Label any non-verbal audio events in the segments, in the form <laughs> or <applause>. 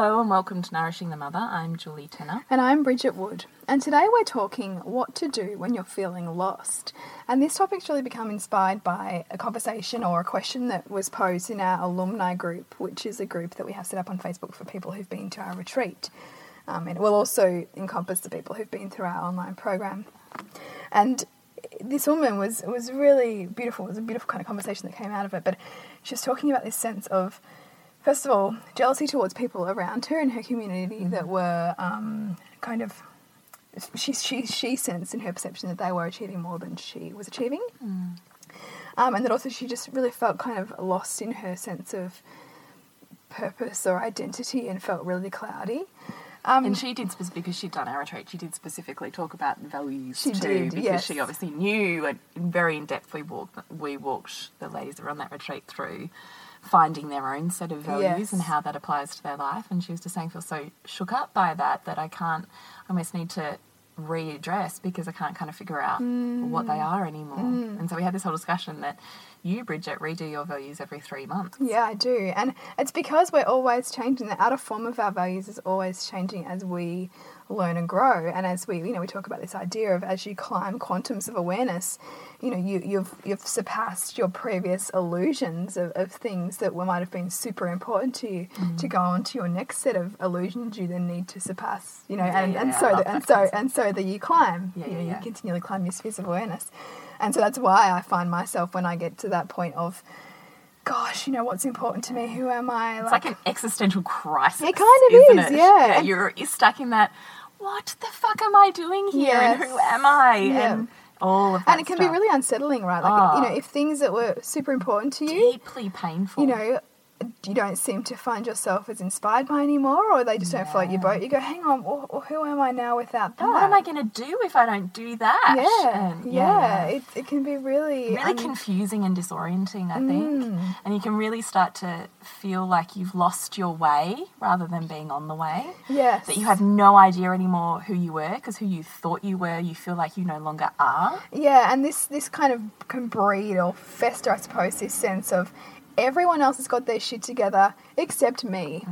Hello and welcome to Nourishing the Mother. I'm Julie Tenner. And I'm Bridget Wood. And today we're talking what to do when you're feeling lost. And this topic's really become inspired by a conversation or a question that was posed in our alumni group, which is a group that we have set up on Facebook for people who've been to our retreat. Um, and it will also encompass the people who've been through our online program. And this woman was was really beautiful. It was a beautiful kind of conversation that came out of it. But she was talking about this sense of first of all, jealousy towards people around her in her community that were um, kind of she, she she sensed in her perception that they were achieving more than she was achieving, Mm. um, and that also she just really felt kind of lost in her sense of purpose or identity and felt really cloudy. Um, And she did, because she'd done our retreat, she did specifically talk about values She too, did, because yes. she obviously knew and very in depth we walked, we walked the ladies that were on that retreat through finding their own set of values Yes. and how that applies to their life. And she was just saying, feel so shook up by that that I can't, I almost need to readdress because I can't kind of figure out mm. what they are anymore. Mm. And so we had this whole discussion that you, Bridget, redo your values every three months. Yeah, I do. And it's because we're always changing. The outer form of our values is always changing as we learn and grow. And as we, you know, we talk about this idea of as you climb quantums of awareness, you know, you, you've you've surpassed your previous illusions of, of things that were, might have been super important to you mm. to go on to your next set of illusions you then need to surpass. You know, and, yeah, and yeah, so that and so concept. and so that you climb. Yeah, you, know, yeah, you continually climb your spheres of awareness. And so that's why I find myself when I get to that point of gosh, you know, what's important to me? Who am I? It's like an existential crisis. It kind of is, it? yeah. You're, you're stuck in that. What the fuck am I doing here? And who am I? Yeah. And all of that. and it can be really unsettling, right? Like, Oh. you know, ah. if things that were super important to you, deeply painful. you know, you don't seem to find yourself as inspired by anymore, or they just don't float your boat. You go, hang on, well, who am I now without that? And what am I going to do if I don't do that? Yeah, And, yeah, It, it can be really, really un- confusing and disorienting, I think. Mm. And you can really start to feel like you've lost your way rather than being on the way. yes, That you have no idea anymore who you were because who you thought you were, you feel like you no longer are. Yeah, and this this kind of can breed or fester, I suppose, this sense of everyone else has got their shit together except me.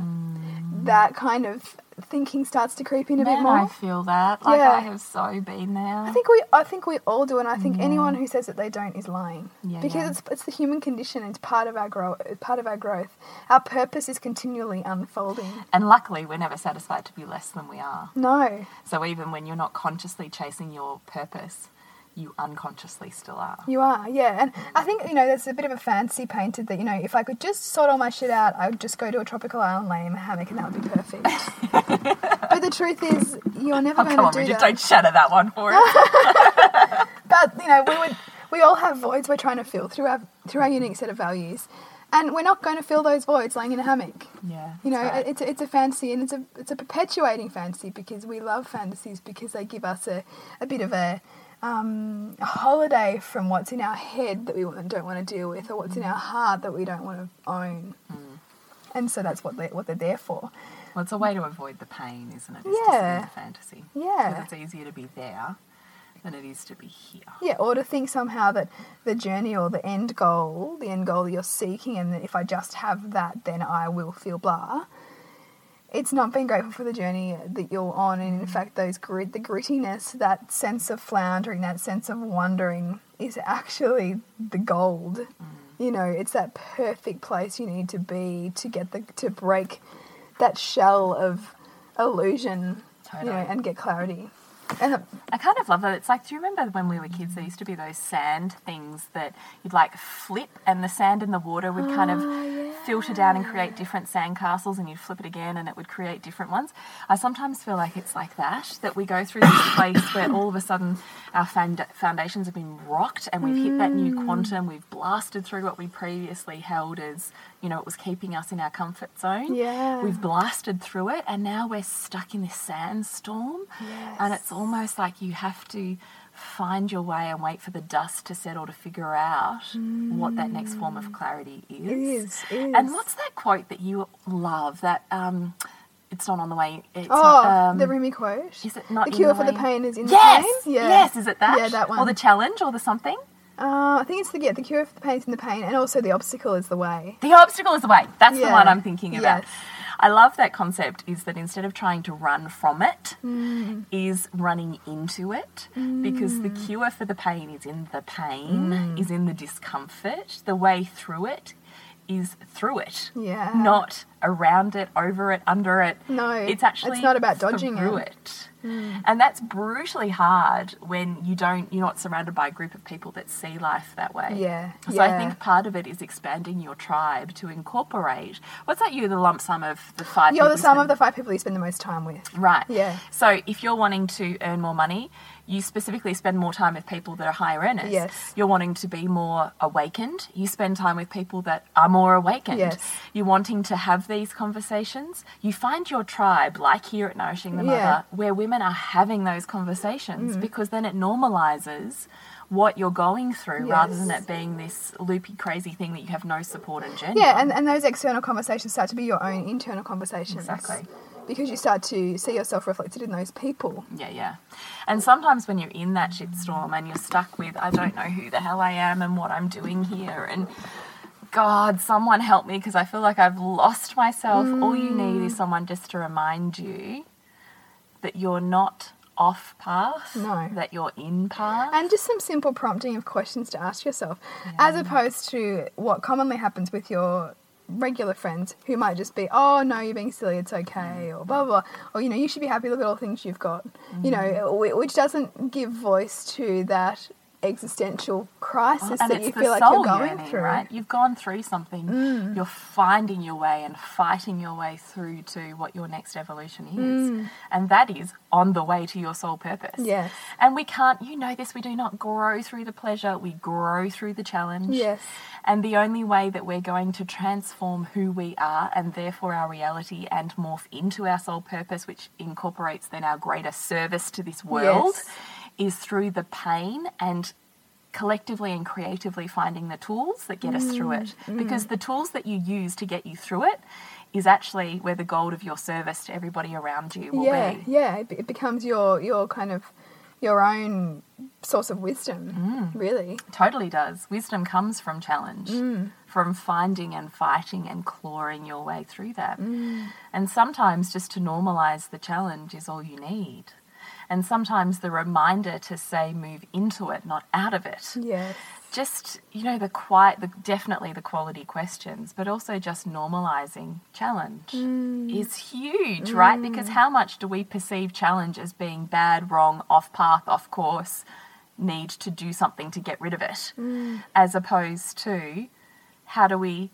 That kind of thinking starts to creep in a bit more. I feel that. Like Yeah. I have so been there. I think we I think we all do, and I think anyone who says that they don't is lying. Yeah, because yeah. it's it's the human condition. It's part of our grow part of our growth. Our purpose is continually unfolding. and luckily, we're never satisfied to be less than we are. No, So even when you're not consciously chasing your purpose, you unconsciously still are. you are. Yeah, and I think you know there's a bit of a fancy painted that you know if I could just sort all my shit out, I would just go to a tropical island, lay in a hammock, and that would be perfect. <laughs> but the truth is, you're never Oh, going come on, to do Bridget, that. don't shatter that one for us. <laughs> But you know, we would we all have voids we're trying to fill through our through our unique set of values, and we're not going to fill those voids laying in a hammock. yeah. You know, right. it's a, it's a fantasy, and it's a it's a perpetuating fantasy because we love fantasies because they give us a, a bit of a um, a holiday from what's in our head that we don't want to deal with, or what's in our heart that we don't want to own. And so that's what they're, what they're there for. Well, it's a way to avoid the pain, isn't it? Is to Yeah. fantasy. Yeah. Because it's easier to be there than it is to be here. Yeah, or to think somehow that the journey or the end goal, the end goal that you're seeking, and that if I just have that, then I will feel blah. It's not being grateful for the journey that you're on, and in fact, those grit, the grittiness, that sense of floundering, that sense of wondering, is actually the gold. Mm. You know, it's that perfect place you need to be to get the to break that shell of illusion, you know, and get clarity. And I kind of love that. It's like, do you remember when we were kids, there used to be those sand things that you'd like flip and the sand and the water would kind of ah, filter down and create different sand castles and you'd flip it again and it would create different ones. I sometimes feel like it's like that, that we go through this place <coughs> where all of a sudden our foundations have been rocked and we've hit that new mm. quantum, we've blasted through what we previously held as, you know, it was keeping us in our comfort zone. Yeah. We've blasted through it and now we're stuck in this sandstorm. And it's almost like you have to find your way and wait for the dust to settle to figure out what that next form of clarity is. is, it And what's that quote that you love that um, It's not on the way. It's Oh, not, um, the Rumi quote. Is it not the cure the for the pain is in Yes, the pain? Yeah. yes. Is it that? Yeah, that one. Or the challenge, or the something. Uh, I think it's the yeah, the cure for the pain is in the pain, and also the obstacle is the way. The obstacle is the way. That's the one I'm thinking about. Yes. I love that concept is that instead of trying to run from it, Mm. is running into it because the cure for the pain is in the pain, Mm. is in the discomfort. The way through it is through it. Yeah. Not around it, over it, under it. No, it's actually it's not about dodging through it. It. And that's brutally hard when you don't you're not surrounded by a group of people that see life that way. Yeah, So I think part of it is expanding your tribe to incorporate. What's that? You the lump sum of the 5 You're the sum spend- of the five people you spend the most time with. Right. Yeah. So if you're wanting to earn more money, you specifically spend more time with people that are higher earners. Yes. You're wanting to be more awakened, you spend time with people that are more awakened. Yes. You're wanting to have these conversations. You find your tribe, like here at Nourishing the Mother, Yeah. where women are having those conversations Mm. because then it normalizes what you're going through rather than it being this loopy, crazy thing that you have no support and journey. Yeah, on. and, and those external conversations start to be your own internal conversations. Exactly. Because you start to see yourself reflected in those people. Yeah, yeah. And sometimes when you're in that shitstorm and you're stuck with, I don't know who the hell I am and what I'm doing here, and God, someone help me because I feel like I've lost myself. All you need is mm. someone just to remind you that you're not off path, No. that you're in path. And just some simple prompting of questions to ask yourself, as opposed to what commonly happens with your regular friends who might just be, oh no, you're being silly, it's okay, or blah blah, blah. or you know, you should be happy. Look at all the things you've got. You mm. know, which doesn't give voice to that existential crisis and that you feel like you're going yearning, through. Mm. right? You've gone through something. You're finding your way and fighting your way through to what your next evolution is, and that is on the way to your soul purpose. Mm. Yes. And we can't. You know this. We do not grow through the pleasure. We grow through the challenge. Yes. And the only way that we're going to transform who we are and therefore our reality and morph into our soul purpose, which incorporates then our greater service to this world, Yes. Is through the pain and collectively and creatively finding the tools that get us through it. Mm, Because the tools that you use to get you through it is actually where the gold of your service to everybody around you will yeah, be. yeah, it, it becomes your your kind of your own source of wisdom, Mm. really. Totally does. Wisdom comes from challenge, Mm. from finding and fighting and clawing your way through that. Mm. And sometimes just to normalize the challenge is all you need. And sometimes the reminder to say move into it, not out of it. Yes. Just, you know, the quiet, the, definitely the quality questions, but also just normalizing challenge mm. is huge, right? Because mm. how much do we perceive challenge as being bad, wrong, off path, off course, need to do something to get rid of it, mm. as opposed to how do we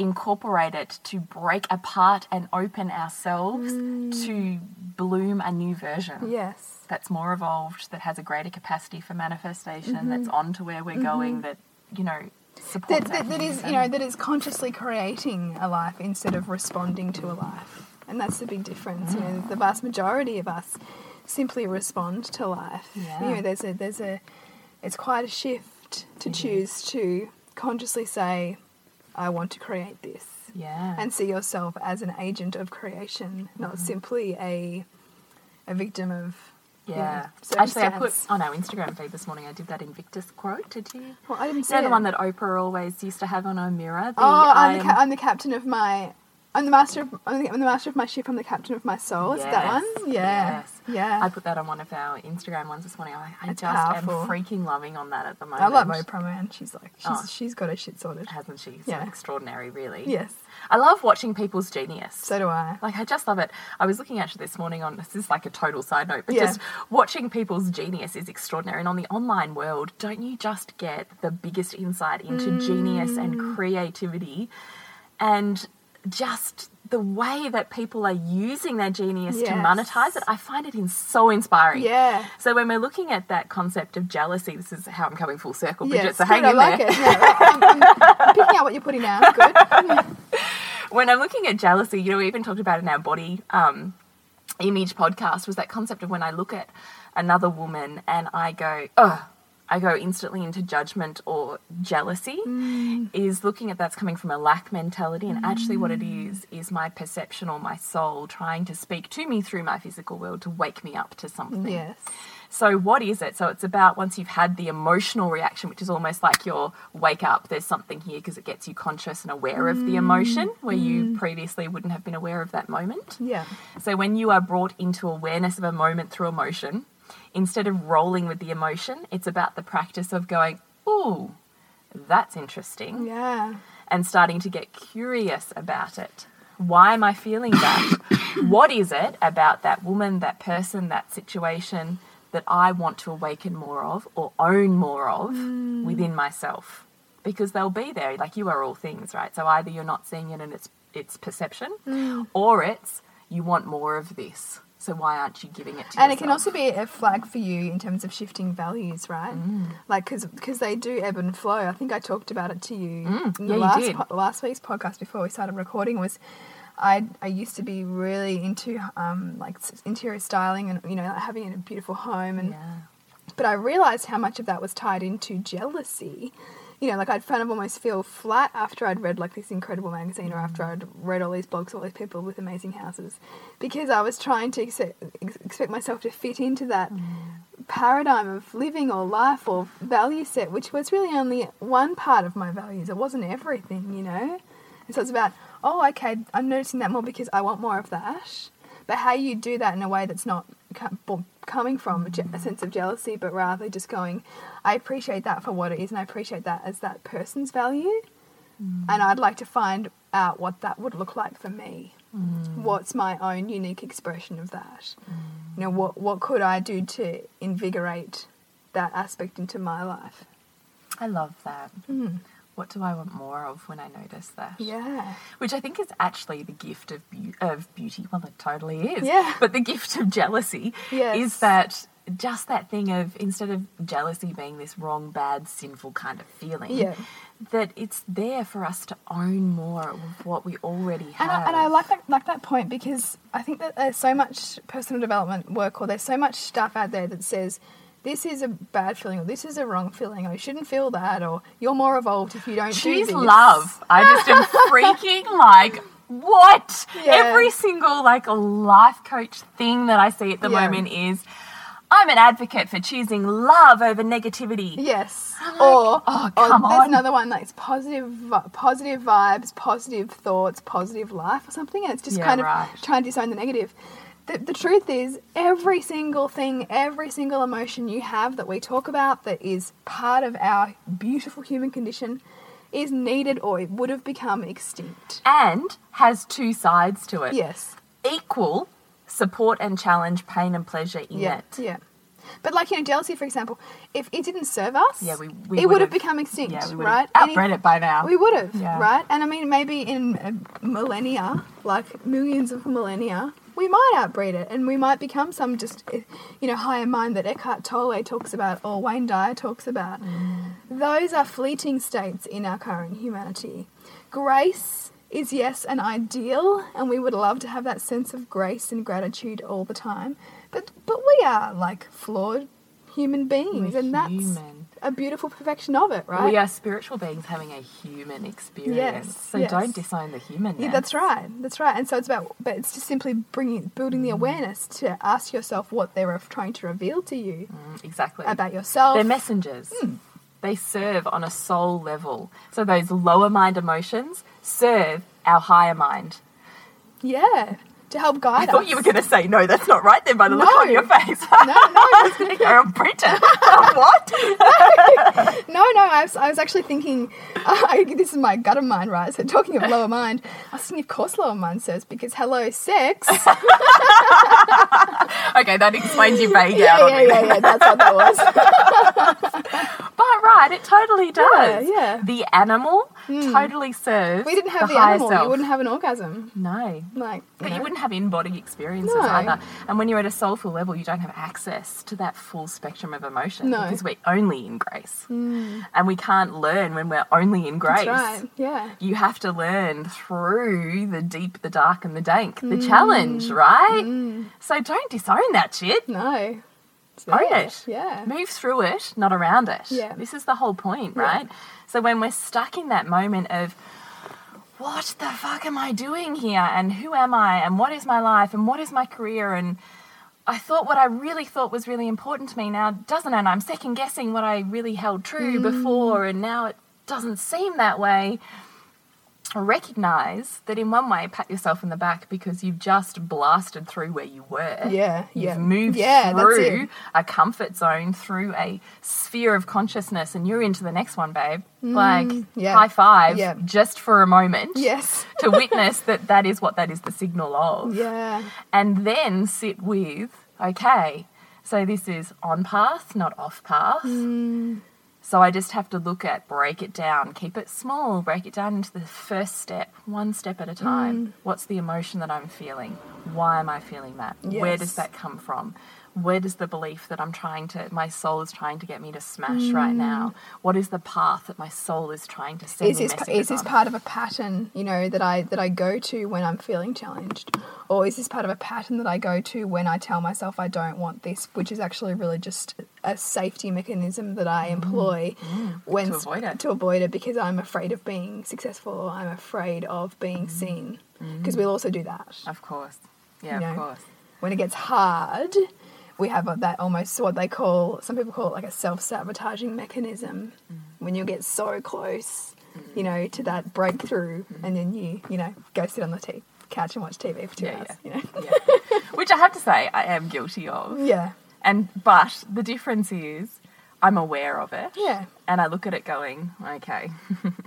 incorporate it to break apart and open ourselves mm. to bloom a new version Yes. that's more evolved, that has a greater capacity for manifestation, mm-hmm. that's on to where we're mm-hmm. going, that, you know, supports that, that, that is you know that is consciously creating a life instead of responding to a life. And that's the big difference you know the vast majority of us simply respond to life. Yeah. you know there's a there's a it's quite a shift to choose to consciously say i want to create this Yeah. and see yourself as an agent of creation not mm-hmm. simply a a victim of yeah. yeah, Actually, I put on our Instagram feed this morning, I did that Invictus quote. Did you? well i didn't You see know the one that Oprah always used to have on her mirror? The, Oh, I'm, I the um, ca- I'm the captain of my. I'm the master of. I'm the, I'm the master of my ship. I'm the captain of my soul. Is it that one? Yes, Yeah. yes. Yeah. I put that on one of our Instagram ones this morning. I, I It's just powerful. am freaking loving on that at the moment. I love Oprah, man. She's like, she's, Oh. she's got her shit sorted. Hasn't she? Yeah. extraordinary, really. Yes. I love watching people's genius. So do I. Like I just love it. I was looking actually this morning on this is like a total side note, but Yeah. just watching people's genius is extraordinary. And on the online world, don't you just get the biggest insight into genius Mm. and creativity and just the way that people are using their genius to monetize it? I find it in so inspiring. Yeah. So when we're looking at that concept of jealousy, this is how I'm coming full circle, Bridget. Yes. so hang I in like there. it. Yeah, I'm, I'm- I'm picking out what you're putting down. Good. <laughs> when I'm looking at jealousy, you know, we even talked about in our body um, image podcast was that concept of when I look at another woman and I go, oh, I go instantly into judgment or jealousy mm. is looking at that's coming from a lack mentality and actually what it mm. is is my perception or my soul trying to speak to me through my physical world to wake me up to something. Yes. So what is it? So it's about once you've had the emotional reaction, which is almost like your wake up, there's something here because it gets you conscious and aware of the emotion mm. where you previously wouldn't have been aware of that moment. Yeah. So when you are brought into awareness of a moment through emotion, instead of rolling with the emotion, it's about the practice of going, "Ooh, that's interesting." Yeah. and starting to get curious about it. Why am I feeling that? <coughs> what is it about that woman, that person, that situation that I want to awaken more of or own more of mm. within myself? Because they'll be there. Like you are all things, right? So either you're not seeing it and it's it's perception, mm. or it's you want more of this. So why aren't you giving it to yourself? And yourself? it can also be a flag for you in terms of shifting values, right? Mm. Like, because they do ebb and flow. I think I talked about it to you in Mm. yeah, the you last did. po- last week's podcast before we started recording. Was I I used to be really into um, like interior styling and you know having a beautiful home and yeah. but I realized how much of that was tied into jealousy. You know, like I'd kind of almost feel flat after I'd read like this incredible magazine or after I'd read all these blogs, all these people with amazing houses, because I was trying to ex- expect myself to fit into that mm. paradigm of living or life or value set, which was really only one part of my values. It wasn't everything, you know? And so it's about, oh, okay, I'm noticing that more because I want more of that. But how you do that in a way that's not coming from a, sense of jealousy, but rather just going, I appreciate that for what it is, and I appreciate that as that person's value. Mm. And I'd like to find out what that would look like for me. Mm. What's my own unique expression of that? Mm. You know, what what could I do to invigorate that aspect into my life? I love that. What do I want more of when I notice that? Yeah. Which I think is actually the gift of beau- of beauty. Well, it totally is. Yeah. But the gift of jealousy Yes. is that just that thing of instead of jealousy being this wrong, bad, sinful kind of feeling, Yeah. that it's there for us to own more of what we already have. And I, and I like that like that point because I think that there's so much personal development work or there's so much stuff out there that says this is a bad feeling or this is a wrong feeling or you shouldn't feel that or you're more evolved if you don't do Choose this. love. I just am <laughs> freaking like what? Yeah. Every single like life coach thing that I see at the Yeah. moment is I'm an advocate for choosing love over negativity. Yes. Or, oh, or come there's on. another one that's positive, positive vibes, positive thoughts, positive life, or something. And it's just Yeah, kind of right. trying to disown the negative. The, the truth is, every single thing, every single emotion you have that we talk about that is part of our beautiful human condition is needed or it would have become extinct. And has two sides to it. Yes. Equal support and challenge, pain and pleasure in Yeah. it. Yeah. But like you know, jealousy, for example, if it didn't serve us, Yeah, we- we it would have become extinct, Yeah, we right? have outbred it by now. We would have, Yeah. right? And I mean, maybe in millennia, like millions of millennia, we might outbreed it, and we might become some just, you know, higher mind that Eckhart Tolle talks about or Wayne Dyer talks about. Mm. Those are fleeting states in our current humanity. Grace is yes an ideal, and we would love to have that sense of grace and gratitude all the time. But but we are like flawed human beings, We're and that's human. A beautiful perfection of it, right? We are spiritual beings having a human experience. Yes, so yes. don't disown the human. Yeah, that's right. That's right. And so it's about, but it's just simply bringing, building Mm. the awareness to ask yourself what they're trying to reveal to you Exactly. about yourself. They're messengers. Hmm. They serve on a soul level. So those lower mind emotions serve our higher mind. yeah, to help guide I us. thought you were going to say no. That's not right. Then by the look on your face, No, no, I was going to and print what? <laughs> no, no. I was, I was actually thinking. <laughs> I, this is my gut of mind, right? So talking of lower mind, I was thinking, of course, lower mind serves because hello, sex. <laughs> Okay, that explains your vague yeah, out on yeah, me. yeah, yeah. That's what that was. But right, it totally does. yeah. Hmm. The animal totally serves. We didn't have the, higher animal, self. you wouldn't have an orgasm. No. Like, But know. you wouldn't have in-body experiences No. either. And when you're at a soulful level, you don't have access to that full spectrum of emotion No. Hmm. because we're only in grace. And we can't learn when we're only in grace. Right. Yeah. You have to learn through the deep, the dark, and the dank, Hmm. the challenge, right? So don't disown that shit. No. Own it. Yeah. Move through it, not around it. Yeah. This is the whole point, Yeah. right? So when we're stuck in that moment of, what the fuck am I doing here? And who am I? And what is my life? And what is my career? And I thought what I really thought was really important to me now doesn't, and I'm second guessing what I really held true Mm. before, and now it doesn't seem that way. Recognize that in one way, pat yourself in the back because you've just blasted through where you were. Yeah, You've yeah. moved Yeah, through a comfort zone, through a sphere of consciousness, and you're into the next one, babe. like, Mm, yeah, high five yeah. just for a moment Yes. <laughs> to witness that that is what that is the signal of Yeah. and then sit with okay so this is on path not off path so i just have to look at break it down keep it small break it down into the first step one step at a time. Mm. What's the emotion that i'm feeling? Why am i feeling that? Where does that come from where does the belief that i'm trying to my soul is trying to get me to smash right mm. now what is the path that my soul is trying to send Is me this is this on? part of a pattern, you know, that I that I go to when I'm feeling challenged, or is this part of a pattern that I go to when I tell myself I don't want this, which is actually really just a safety mechanism that I mm. employ mm. when Mm. To avoid it. to avoid it because I'm afraid of being successful or I'm afraid of being seen because we'll also do that. of course yeah you of know. course when it gets hard, we have a, that almost what they call some people call it like a self sabotaging mechanism. Mm. When you get so close, you know, to that breakthrough, Mm. and then you you know go sit on the t- couch and watch TV for two Yeah, hours. yeah. You know, Yeah. Which I have to say, I am guilty of. yeah, And but the difference is, I'm aware of it. yeah. And I look at it going, okay,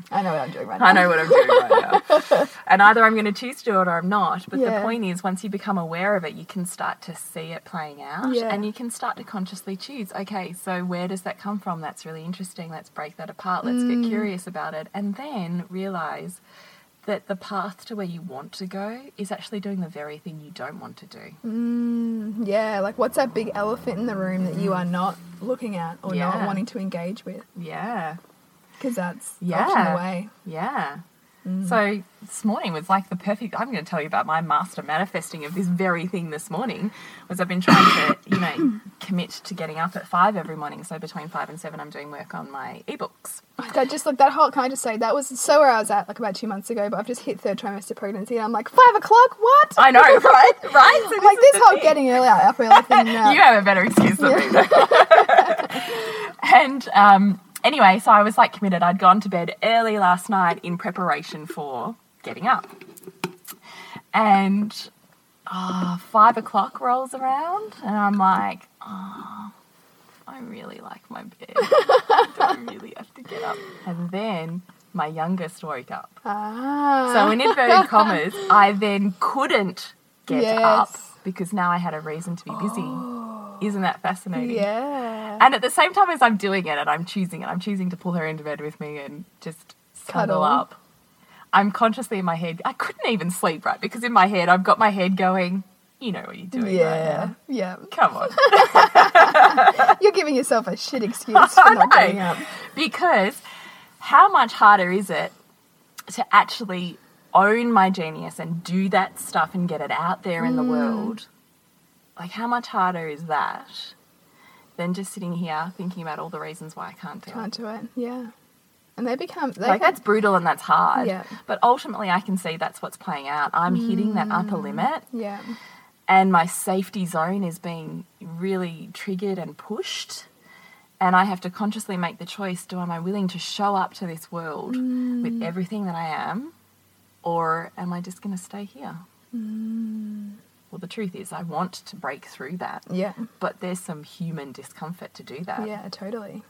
I know what I'm doing right now. I know what I'm doing right now. <laughs> And either I'm going to choose to do it or I'm not. But the point is, once you become aware of it, you can start to see it playing out. Yeah. And you can start to consciously choose, okay, so where does that come from? That's really interesting. Let's break that apart. Let's Mm. get curious about it. And then realize that the path to where you want to go is actually doing the very thing you don't want to do. Mm, yeah, like what's that big elephant in the room that you are not looking at or Yeah. not wanting to engage with? Yeah. Because that's Yeah. way. Yeah. So this morning was like the perfect. I'm going to tell you about my master manifesting of this very thing this morning. Was I've been trying to, you know, <coughs> commit to getting up at five every morning. So between five and seven, I'm doing work on my ebooks. That just like that whole. Can I just say that was so where I was at like about two months ago, but I've just hit third trimester pregnancy, and I'm like five o'clock. What? I know, <laughs> right? Right. So I'm like this whole thing. getting early up early thing. uh, you have a better excuse than me. <laughs> and um, anyway, so I was like committed. I'd gone to bed early last night in preparation for getting up. And ah, five o'clock rolls around, and I'm like, oh, I really like my bed. <laughs> I really have to get up? And then my youngest woke up. Ah. So in inverted commas, I then couldn't get Yes. up because now I had a reason to be busy. <gasps> Isn't that fascinating? yeah. And at the same time as I'm doing it and I'm choosing it, I'm choosing to pull her into bed with me and just cuddle Cuddle. up. I'm consciously in my head. I couldn't even sleep right because in my head I've got my head going. You know what you're doing right yeah. now. Yeah. Come on. <laughs> You're giving yourself a shit excuse for <laughs> not getting up. because how much harder is it to actually own my genius and do that stuff and get it out there in the mm. world? Like, how much harder is that than just sitting here thinking about all the reasons why I can't do it? Can't do it. Yeah. And they become they Like, can- that's brutal and that's hard. Yeah. But ultimately, I can see that's what's playing out. I'm hitting that upper mm. limit, yeah. and my safety zone is being really triggered and pushed. And I have to consciously make the choice do am I willing to show up to this world with mm. everything that I am, or am I just going to stay here? Mm. Well, the truth is, I want to break through that, Yeah. but there's some human discomfort to do that, Yeah, totally.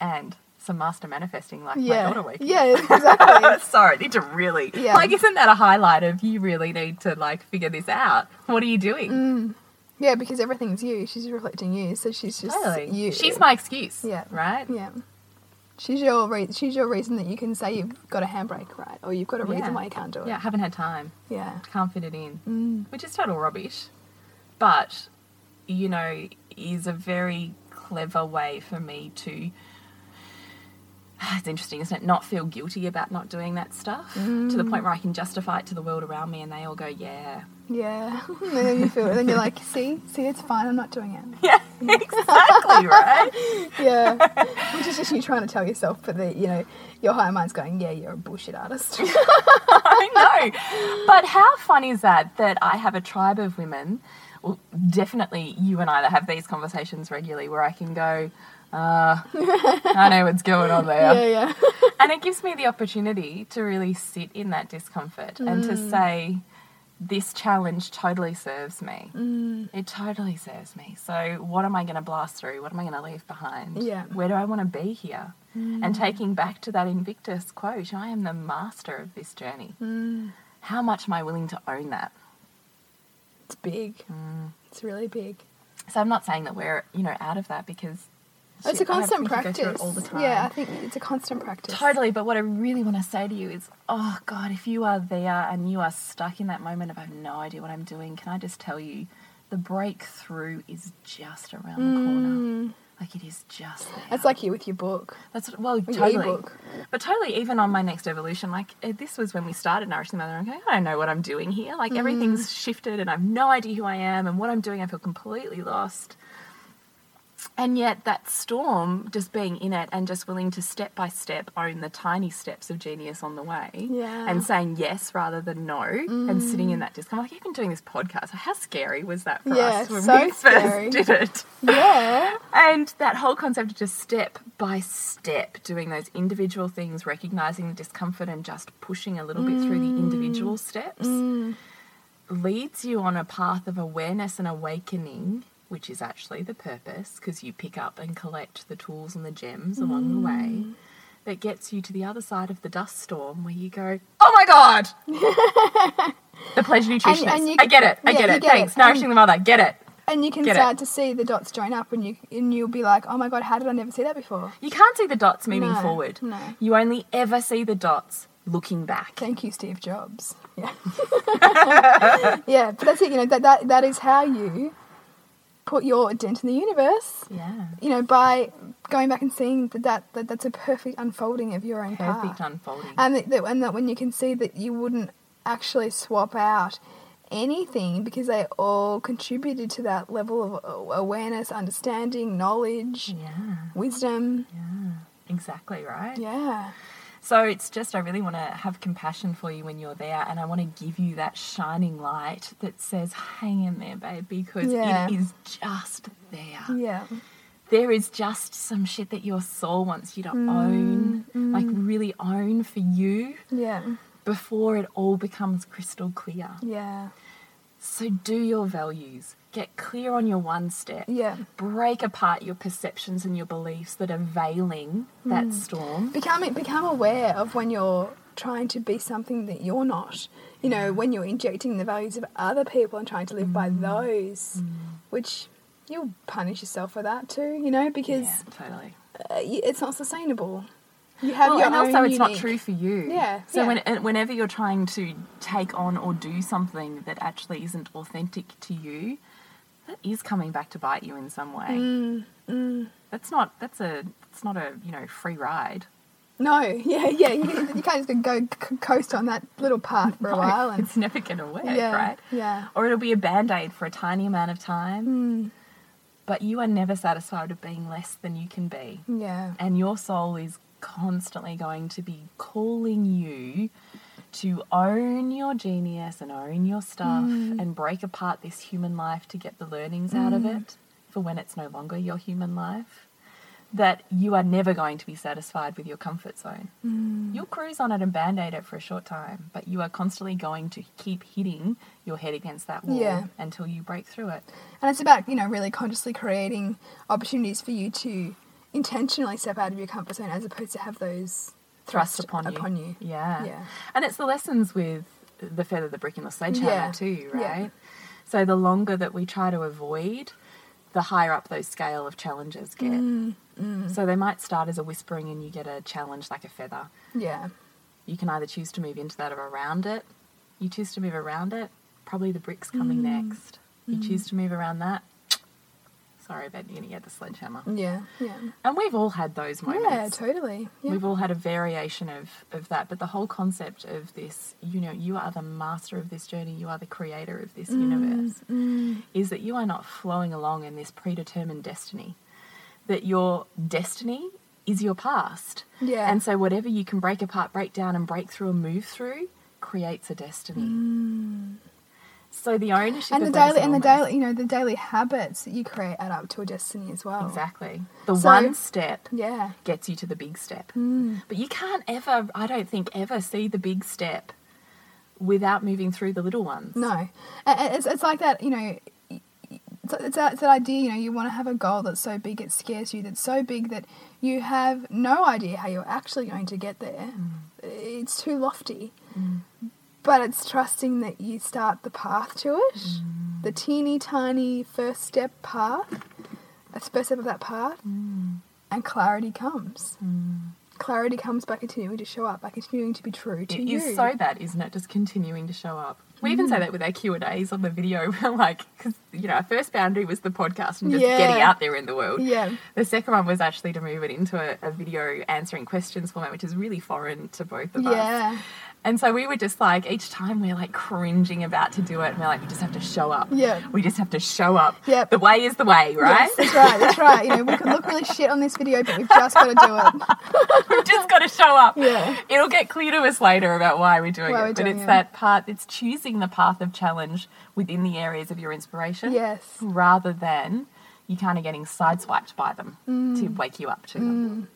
and some master manifesting like Yeah. my daughter waking Yeah, exactly. <laughs> Sorry, I need to really. Yeah. Like, isn't that a highlight of you really need to like figure this out? What are you doing? Mm. yeah, because everything's you. She's reflecting you, so she's just Totally. you. She's my excuse. Yeah. Right. Yeah. She's your re- she's your reason that you can say you've got a handbrake, right? Or you've got a Yeah. reason why you can't do it. Yeah. Haven't had time. Yeah. Can't fit it in. Mm. Which is total rubbish, but you know is a very clever way for me to. <sighs> It's interesting, isn't it? Not feel guilty about not doing that stuff to the point where I can justify it to the world around me, and they all go, "Yeah, Yeah. <laughs> and then you feel it and then you're like, see, see, it's fine, I'm not doing it. <laughs> yeah." exactly, right? <laughs> Yeah. Which is just you trying to tell yourself, but the you know your higher mind's going, yeah, you're a bullshit artist. I know. But how fun is that that I have a tribe of women, well, definitely you and I that have these conversations regularly where I can go, uh, I know what's going on there. yeah, yeah. And it gives me the opportunity to really sit in that discomfort and to Mm. say, this challenge totally serves me. Mm. It totally serves me. So, what am I going to blast through? What am I going to leave behind? Yeah. Mm. Where do I want to be here? And taking back to that Invictus quote, I am the master of this journey. Mm. How much am I willing to own that? It's big. Mm. It's really big. So, I'm not saying that we're, you know, out of that because It's shit, a I have- constant we could go through practice. all the time. Yeah, I think it's a constant practice. Totally, but what I really want to say to you is, oh God, if you are there and you are stuck in that moment of I have no idea what I'm doing, can I just tell you, the breakthrough is just around the corner. Like it is just there. Mm. It's like you with your book. That's well, your totally. But totally, even on my next evolution, like eh, this was when we started Nourishing the Mother. I'm going, I don't know what I'm doing here. Like everything's shifted, and I have no idea who I am and what I'm doing. I feel completely lost. And yet, that storm, just being in it and just willing to step by step own the tiny steps of genius on the way, Yeah. and saying yes rather than no, and sitting in that discomfort. Like even doing this podcast, how scary was that for Yeah, us when so we scary. first <laughs> did it? Yeah. And that whole concept of just step by step doing those individual things, recognizing the discomfort and just pushing a little bit through the individual mm. steps leads you on a path of awareness and awakening, which is actually the purpose because you pick up and collect the tools and the gems along the way. Mm. That gets you to the other side of the dust storm where you go, oh my god! <laughs> the pleasure nutritionist. and you- I get it. I yeah, get it. get Thanks. it. Nourishing the mother. Get it. And you can Get it. start to see the dots join up, and you and you'll be like, "Oh my god, how did I never see that before?" You can't see the dots moving No, forward. no. You only ever see the dots looking back. Thank you, Steve Jobs. <laughs> Yeah, <laughs> yeah, but that's it. You know that that that is how you put your dent in the universe. Yeah. You know, by going back and seeing that, that, that that's a perfect unfolding of your own Perfect path. unfolding. and that, that, and that when you can see that you wouldn't actually swap out anything because they all contributed to that level of awareness, understanding, knowledge, yeah. wisdom. Exactly right. Yeah. So it's just I really want to have compassion for you when you're there, and I want to give you that shining light that says, "Hang in there, babe," because Yeah. it is just there. Yeah. There is just some shit that your soul wants you to Mm, own, like really own for you, Yeah. before it all becomes crystal clear. Yeah. So do your values. Get clear on your one step. Yeah. Break apart your perceptions and your beliefs that are veiling Mm. that storm. Become become aware of when you're trying to be something that you're not. You know, when you're injecting the values of other people and trying to live Mm. by those, which you'll punish yourself for that too. You know, because Yeah, totally. uh, it's not sustainable. You have Well, your and own also it's not true for you. Yeah, So yeah. when whenever you're trying to take on or do something that actually isn't authentic to you, that is coming back to bite you in some way. Mm, That's not. That's a. It's not a you know free ride. No, <laughs> yeah, yeah. You, you can't just go coast on that little path for a while and it's never going to work, yeah, right? yeah. Or it'll be a band aid for a tiny amount of time. Mm, But you are never satisfied with being less than you can be. yeah. And your soul is constantly going to be calling you to own your genius and own your stuff Mm. and break apart this human life to get the learnings out of it for when it's no longer your human life. That you are never going to be satisfied with your comfort zone. Mm. You'll cruise on it and band aid it for a short time, but you are constantly going to keep hitting your head against that wall Yeah. until you break through it. And it's about, you know, really consciously creating opportunities for you to intentionally step out of your comfort zone as opposed to have those thrust upon you. upon you. Yeah. Yeah. And it's the lessons with the feather, the brick, and the sledgehammer Yeah. too, Yeah. right? So the longer that we try to avoid, the higher up those scale of challenges get. Mm, So they might start as a whispering and you get a challenge like a feather. Yeah. You can either choose to move into that or around it. You choose to move around it, probably the brick's coming Mm. next. You choose to move around that, Sorry, but you had the sledgehammer. Yeah, yeah. And we've all had those moments. Yeah, totally. Yeah. We've all had a variation of, of that, but the whole concept of this, you know, you are the master of this journey, you are the creator of this mm, universe, mm. is that you are not flowing along in this predetermined destiny. That your destiny is your past. Yeah. And so whatever you can break apart, break down, and break through and move through creates a destiny. Mm. So the ownership and the of that is daily and the daily you know the daily habits that you create add up to a destiny as well. Exactly. The So- one step Yeah. gets you to the big step. Mm. But you can't ever, I don't think, ever see the big step without moving through the little ones. No, it's it's like that. You know, it's, it's, that, it's that idea. You know, you want to have a goal that's so big it scares you. That's so big that you have no idea how you're actually going to get there. It's too lofty. But it's trusting that you start the path to it, mm. the teeny tiny first step path, a first step of that path, mm. and clarity comes. Mm. Clarity comes by continuing to show up, by continuing to be true to It you. is so that, isn't it? Just continuing to show up. We even Mm. say that with our Q and A's on the video. <laughs> We're like, because you know, our first boundary was the podcast and just Yeah. getting out there in the world. Yeah. The second one was actually to move it into a, a video answering questions format, which is really foreign to both of us. Yeah. And so we were just like, each time we're like cringing about to do it, and we're like, we just have to show up. Yeah. We just have to show up. Yep. The way is the way, right? Yes, that's right. That's right. You know, we can look really shit on this video, but we've just got to do it. <laughs> We've just got to show up. Yeah. It'll get clear to us later about why we're doing Why it. we're but it's it. that part, it's choosing the path of challenge within the areas of your inspiration. Yes. Rather than you kind of getting sideswiped by them Mm. to wake you up to them.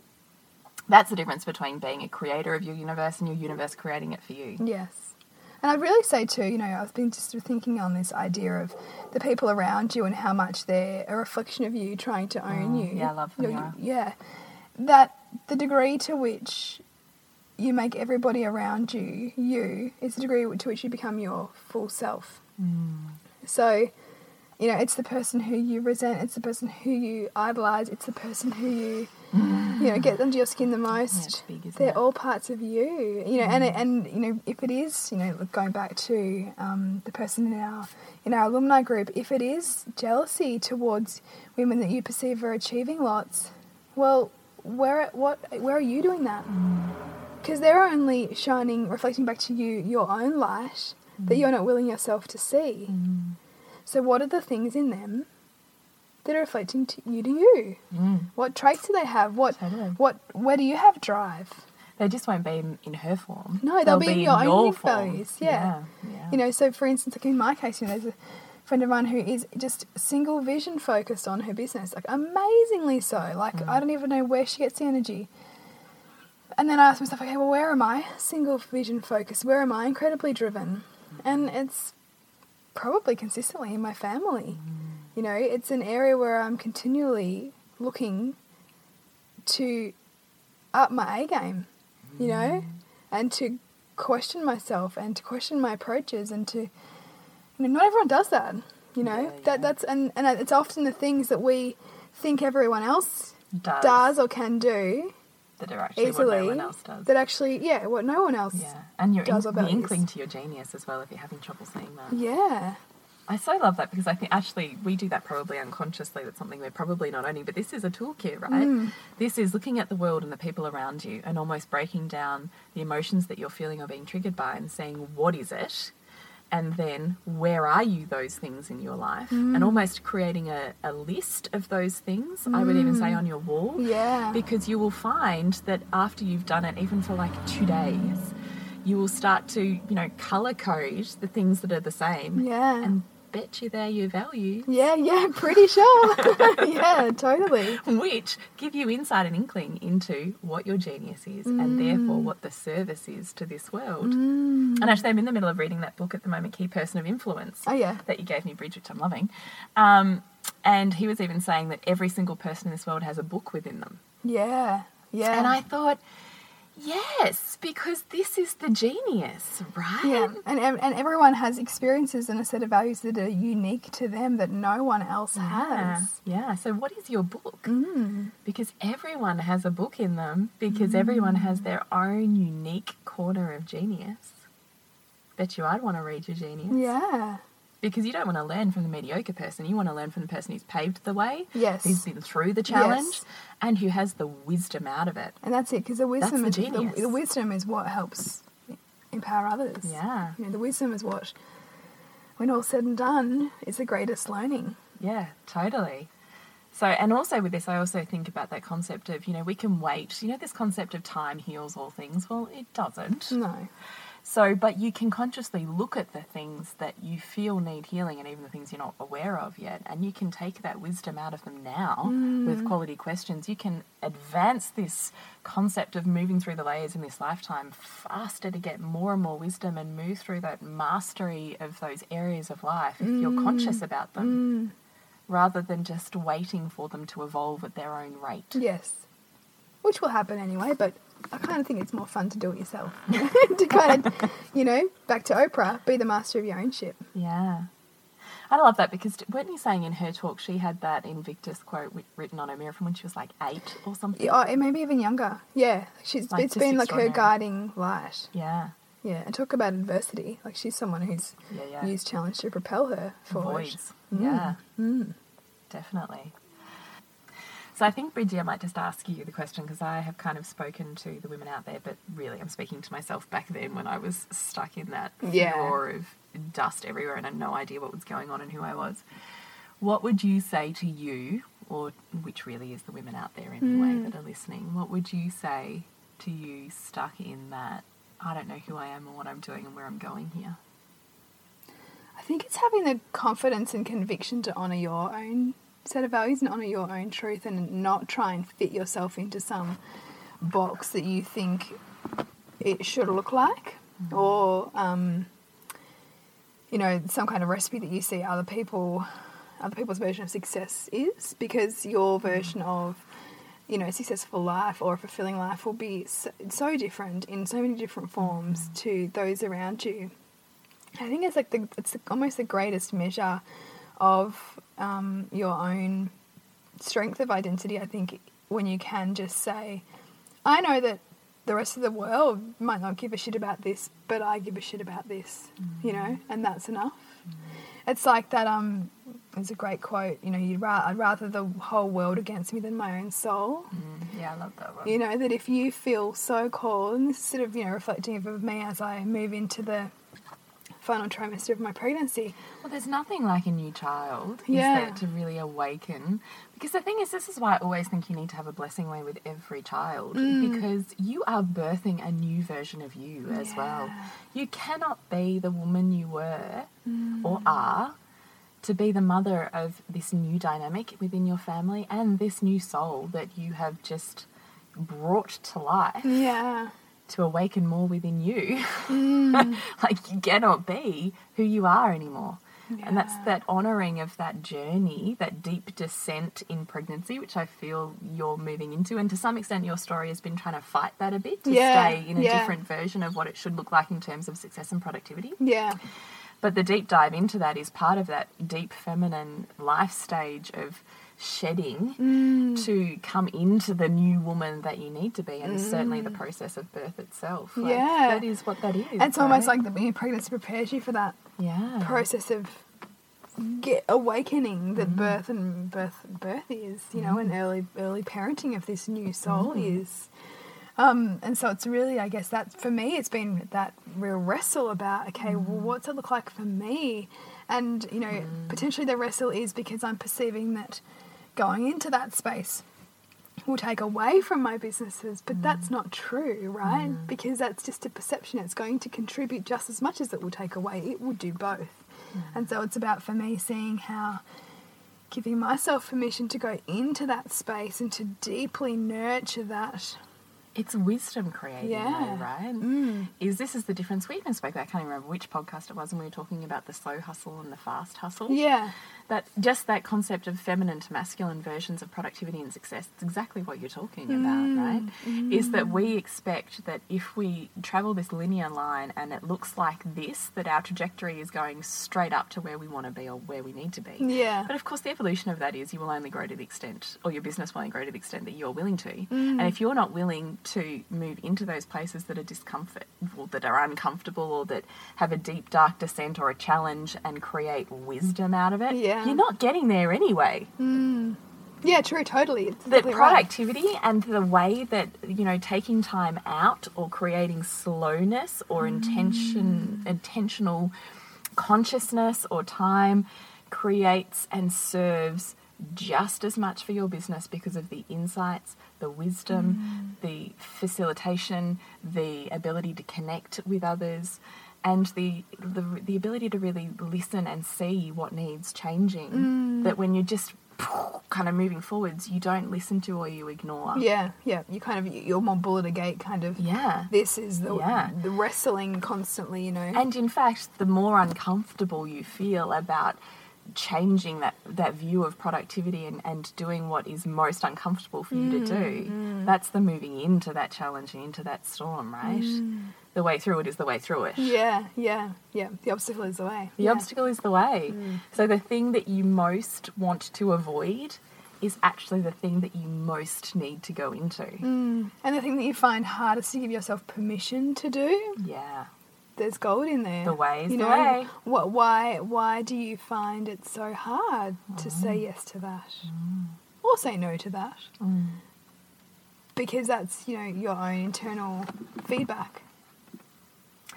That's the difference between being a creator of your universe and your universe creating it for you. Yes. And I'd really say too, you know, I've been just thinking on this idea of the people around you and how much they're a reflection of you trying to own Oh, you. yeah, I love the You know, mirror. Yeah. That the degree to which you make everybody around you you is the degree to which you become your full self. Mm. So, you know, it's the person who you resent, it's the person who you idolize, it's the person who you, you know, get under your skin the most. it's big, They're it? all parts of you, you know, and and you know, if it is, you know, going back to um, the person in our in our alumni group, if it is jealousy towards women that you perceive are achieving lots, well, where what where are you doing that? Because they're only shining, reflecting back to you your own light that you're not willing yourself to see. So, what are the things in them that are reflecting to you to you? Mm. What traits do they have? What Totally. what where do you have drive? They just won't be in, in her form. No, they'll be in your own unique form. values, yeah. yeah. You know, so for instance, like in my case, you know, there's a friend of mine who is just single vision focused on her business, like amazingly so. Like I don't even know where she gets the energy. And then I ask myself, okay, well, where am I single vision focused? Where am I incredibly driven? And it's probably consistently in my family. You know, it's an area where I'm continually looking to up my A game, you know, mm. and to question myself and to question my approaches and to, you know, not everyone does that, you know, Yeah, that yeah. that's and and it's often the things that we think everyone else does, does or can do that are actually easily what no one else does. that actually yeah what no one else yeah, and you're does in, or the inkling to your genius as well if you're having trouble seeing that. yeah I so love that because I think actually we do that probably unconsciously. That's something we're probably not owning, but this is a toolkit, right? Mm. This is looking at the world and the people around you and almost breaking down the emotions that you're feeling or being triggered by and saying, what is it? And then where are you those things in your life? Mm. And almost creating a, a list of those things, I would even say on your wall. Mm. yeah Because you will find that after you've done it, even for like two days, you will start to, you know, color code the things that are the same. Yeah. And bet you they're your value, yeah yeah pretty sure <laughs> yeah totally which give you insight and inkling into what your genius is and therefore what the service is to this world. And actually, I'm in the middle of reading that book at the moment, Key Person of Influence, oh yeah that you gave me, Bridget, which I'm loving. Um, and he was even saying that every single person in this world has a book within them. yeah yeah And I thought, yes, because this is the genius, right? Yeah, and and everyone has experiences and a set of values that are unique to them that no one else Yeah. has. Yeah. So, what is your book? Mm. Because everyone has a book in them, because everyone has their own unique corner of genius. Bet you I'd want to read your genius. Yeah, because you don't want to learn from the mediocre person. You want to learn from the person who's paved the way, Yes. who's been through the challenge, Yes. and who has the wisdom out of it. And that's it, because the wisdom the is the, the wisdom is what helps empower others. Yeah. You know, the wisdom is what, when all said and done, is the greatest learning. Yeah, totally. So, and also with this, I also think about that concept of, you know, we can wait. You know, this concept of time heals all things. Well, it doesn't. No. So, but you can consciously look at the things that you feel need healing and even the things you're not aware of yet, and you can take that wisdom out of them now with mm. quality questions. You can advance this concept of moving through the layers in this lifetime faster to get more and more wisdom and move through that mastery of those areas of life if you're mm. conscious about them mm. rather than just waiting for them to evolve at their own rate. Yes. Which will happen anyway, but I kind of think it's more fun to do it yourself. <laughs> to kind of, you know, back to Oprah, be the master of your own ship. Yeah. I love that because weren't you saying in her talk she had that Invictus quote written on her mirror from when she was like eight or something? Yeah, Oh, maybe even younger. Yeah. She's, Like, it's been like her guiding light. Yeah. Yeah. And talk about adversity. Like she's someone who's Yeah, yeah. used challenge to propel her forward. Voids. Mm. Yeah. Mm. Definitely. So I think, Bridgie, I might just ask you the question because I have kind of spoken to the women out there, but really I'm speaking to myself back then when I was stuck in that Yeah. furor of dust everywhere and I had no idea what was going on and who I was. What would you say to you, or which really is the women out there anyway hmm. that are listening, what would you say to you stuck in that I don't know who I am or what I'm doing and where I'm going here? I think it's having the confidence and conviction to honour your own set of values and honour your own truth and not try and fit yourself into some box that you think it should look like mm. or um, you know some kind of recipe that you see other people other people's version of success is because your mm. version of you know, a successful life or a fulfilling life will be so, so different in so many different mm. forms to those around you. I think it's like the it's almost the greatest measure of um, your own strength of identity. I think when you can just say, I know that the rest of the world might not give a shit about this, but I give a shit about this, you know, and that's enough. It's like that. Um, it's a great quote. You know, you'd ra- I'd rather the whole world against me than my own soul. Yeah, I love that one. You know, that if you feel so called, and this is sort of, you know, reflecting of me as I move into the final trimester of my pregnancy. Well, there's nothing like a new child, Yeah. is there, to really awaken? Because the thing is, this is why I always think you need to have a blessing way with every child, Mm. because you are birthing a new version of you as well. You cannot be the woman you were Mm. or are to be the mother of this new dynamic within your family and this new soul that you have just brought to life Yeah. To awaken more within you. Mm. <laughs> like you cannot be who you are anymore. And that's that honoring of that journey, that deep descent in pregnancy, which I feel you're moving into. And to some extent, your story has been trying to fight that a bit to Yeah, stay in a yeah. different version of what it should look like in terms of success and productivity. Yeah. But the deep dive into that is part of that deep feminine life stage of shedding Mm. to come into the new woman that you need to be. And certainly the process of birth itself. Like, Mm. Yeah. That is what that is. It's almost like the being pregnancy prepares you for that yeah. process of get awakening that birth and birth birth is, you know, and early early parenting of this new soul is. Um, and so it's really, I guess that for me, it's been that real wrestle about, okay, well, what's it look like for me? And, you know, potentially the wrestle is because I'm perceiving that going into that space will take away from my businesses, but that's not true, right? Because that's just a perception. It's going to contribute just as much as it will take away. It will do both. And so it's about for me seeing how giving myself permission to go into that space and to deeply nurture that. It's wisdom creating, Yeah. though, right? Mm. Is this is the difference? We even spoke about, I can't even remember which podcast it was, and we were talking about the slow hustle and the fast hustle. Yeah. That just that concept of feminine to masculine versions of productivity and success it's exactly what you're talking about mm. right? Mm. Is that we expect that if we travel this linear line and it looks like this that our trajectory is going straight up to where we want to be or where we need to be. Yeah. but of course the evolution of that is you will only grow to the extent or your business will only grow to the extent that you're willing to. Mm. And if you're not willing to move into those places that are discomfort or that are uncomfortable or that have a deep dark descent or a challenge and create wisdom out of it Yeah. You're not getting there anyway. Hmm. Yeah, true, totally. It's that exactly right. productivity and the way that you know taking time out or creating slowness or hmm. intention intentional consciousness or time creates and serves just as much for your business because of the insights the wisdom hmm. the facilitation the ability to connect with others and the, the the ability to really listen and see what needs changing mm. that when you're just <laughs> kind of moving forwards, you don't listen to or you ignore. Yeah, yeah. You kind of you're more bullet a gate kind of. Yeah. This is the Yeah. the wrestling constantly, you know. And in fact, the more uncomfortable you feel about changing that, that view of productivity and, and doing what is most uncomfortable for you to do, mm, mm. that's the moving into that challenge and into that storm, right? The way through it is the way through it. yeah, yeah, yeah. The obstacle is the way. The yeah. obstacle is the way. Mm. So the thing that you most want to avoid is actually the thing that you most need to go into. Mm. And the thing that you find hardest to give yourself permission to do, Yeah. there's gold in there. The way is you the know, way. What? Why? Why do you find it so hard to mm. say Mm. yes to that, or say no to that? Because that's you know your own internal feedback.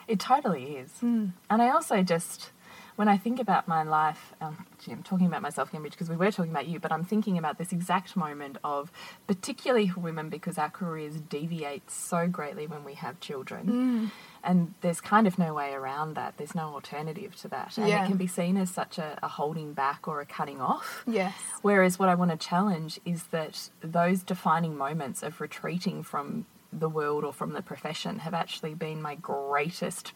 It totally is. And I also just, when I think about my life, um, gee, I'm talking about myself, Cambridge, because we were talking about you, but I'm thinking about this exact moment of, particularly for women, because our careers deviate so greatly when we have children. And there's kind of no way around that. There's no alternative to that. And Yeah. it can be seen as such a, a holding back or a cutting off. Yes. Whereas what I want to challenge is that those defining moments of retreating from the world or from the profession have actually been my greatest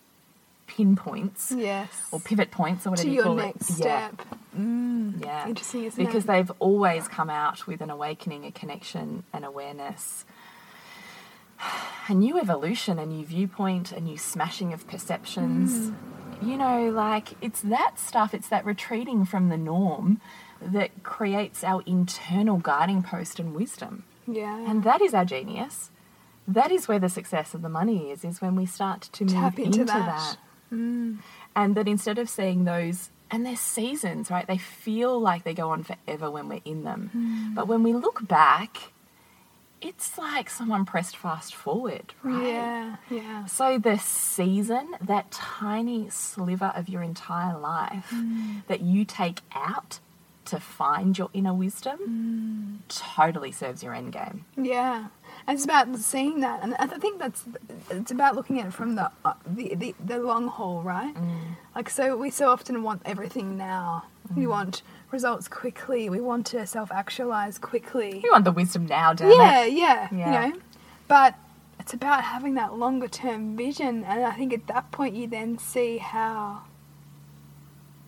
pinpoints Yes. or pivot points or whatever to you your call next it. Yeah. step. Mm. Yeah. Interesting, isn't because it? they've always come out with an awakening, a connection, an awareness, a new evolution, a new viewpoint, a new smashing of perceptions. Mm. You know, like it's that stuff, it's that retreating from the norm that creates our internal guiding post and wisdom. Yeah. And that is our genius. That is where the success of the money is, is when we start to move Tap into into, that. Mm. And that instead of seeing those, and there's seasons, right? They feel like they go on forever when we're in them. Mm. But when we look back, it's like someone pressed fast forward, right? Yeah. Yeah. So the season, that tiny sliver of your entire life Mm. that you take out to find your inner wisdom, Mm. totally serves your end game. Yeah, and it's about seeing that, and I think that's it's about looking at it from the uh, the, the the long haul, right? Like so, we so often want everything now. We want results quickly. We want to self actualize quickly. We want the wisdom now, damn Yeah, it. yeah, Yeah. you know, but it's about having that longer term vision, and I think at that point you then see how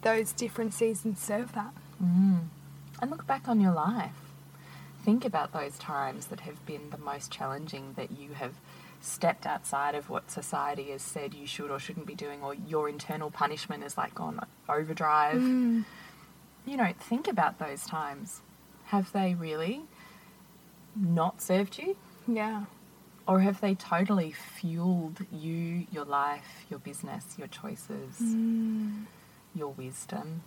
those different seasons serve that. Mm. And look back on your life. Think about those times that have been the most challenging that you have stepped outside of what society has said you should or shouldn't be doing, or your internal punishment has like gone overdrive. Mm. You know, think about those times. Have they really not served you? Yeah, Or have they totally fueled you, your life, your business, your choices, mm. your wisdom?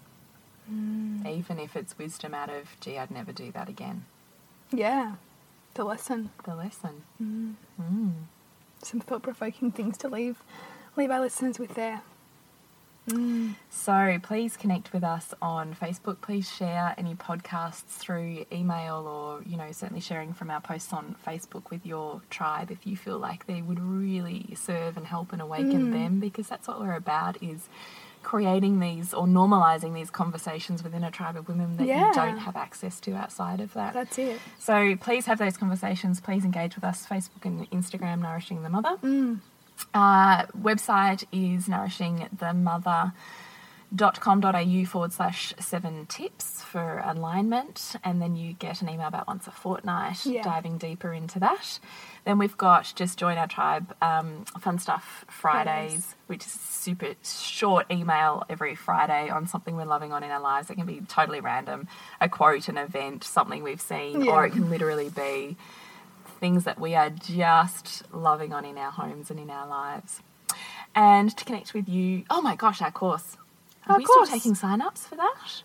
Mm. Even if it's wisdom out of, gee, I'd never do that again. yeah, the lesson. The lesson. Mm. Mm. some thought provoking things to leave leave our listeners with there. So please connect with us on Facebook. Please share any podcasts through email or, you know, certainly sharing from our posts on Facebook with your tribe if you feel like they would really serve and help and awaken them because that's what we're about is creating these or normalizing these conversations within a tribe of women that Yeah. you don't have access to outside of that. That's it. So please have those conversations. Please engage with us. Facebook and Instagram, Nourishing the Mother. Uh, website is nourishingthemother.com.au. wellnesscouch.com.au forward slash seven tips for alignment, and then you get an email about once a fortnight Yeah. diving deeper into that. Then we've got just join our tribe um, fun stuff Fridays, Fridays. which is super short email every Friday on something we're loving on in our lives. It can be totally random, a quote, an event, something we've seen, or it can literally be things that we are just loving on in our homes and in our lives. And to connect with you, oh my gosh, our course. Are we course. still taking sign-ups for that?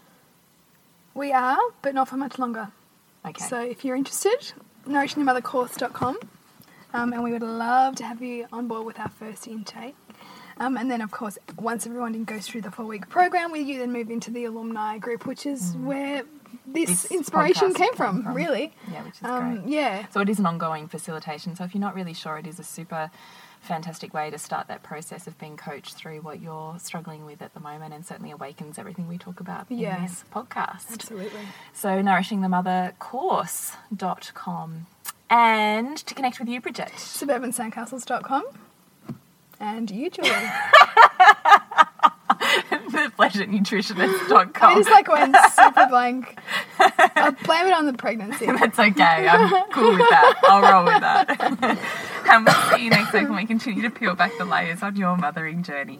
We are, but not for much longer. Okay. So if you're interested, nourishingthemothercourse.com. Um, and we would love to have you on board with our first intake. Um, and then, of course, once everyone goes through the four week program with you, then move into the alumni group, which is where this, Mm. This inspiration came came from, from. really. yeah, which is Um, great. yeah. So it is an ongoing facilitation. So if you're not really sure, it is a super fantastic way to start that process of being coached through what you're struggling with at the moment and certainly awakens everything we talk about Yeah. in this podcast. Absolutely. So nourishingthemothercourse.com. And to connect with you, Bridget. Suburbansandcastles.com. And you, Julie. <laughs> thepleasurenutritionist.com. I just like went super blank. I'll blame it on the pregnancy. <laughs> That's okay. I'm cool with that. I'll roll with that. <laughs> and we'll see you next week when we continue to peel back the layers on your mothering journey.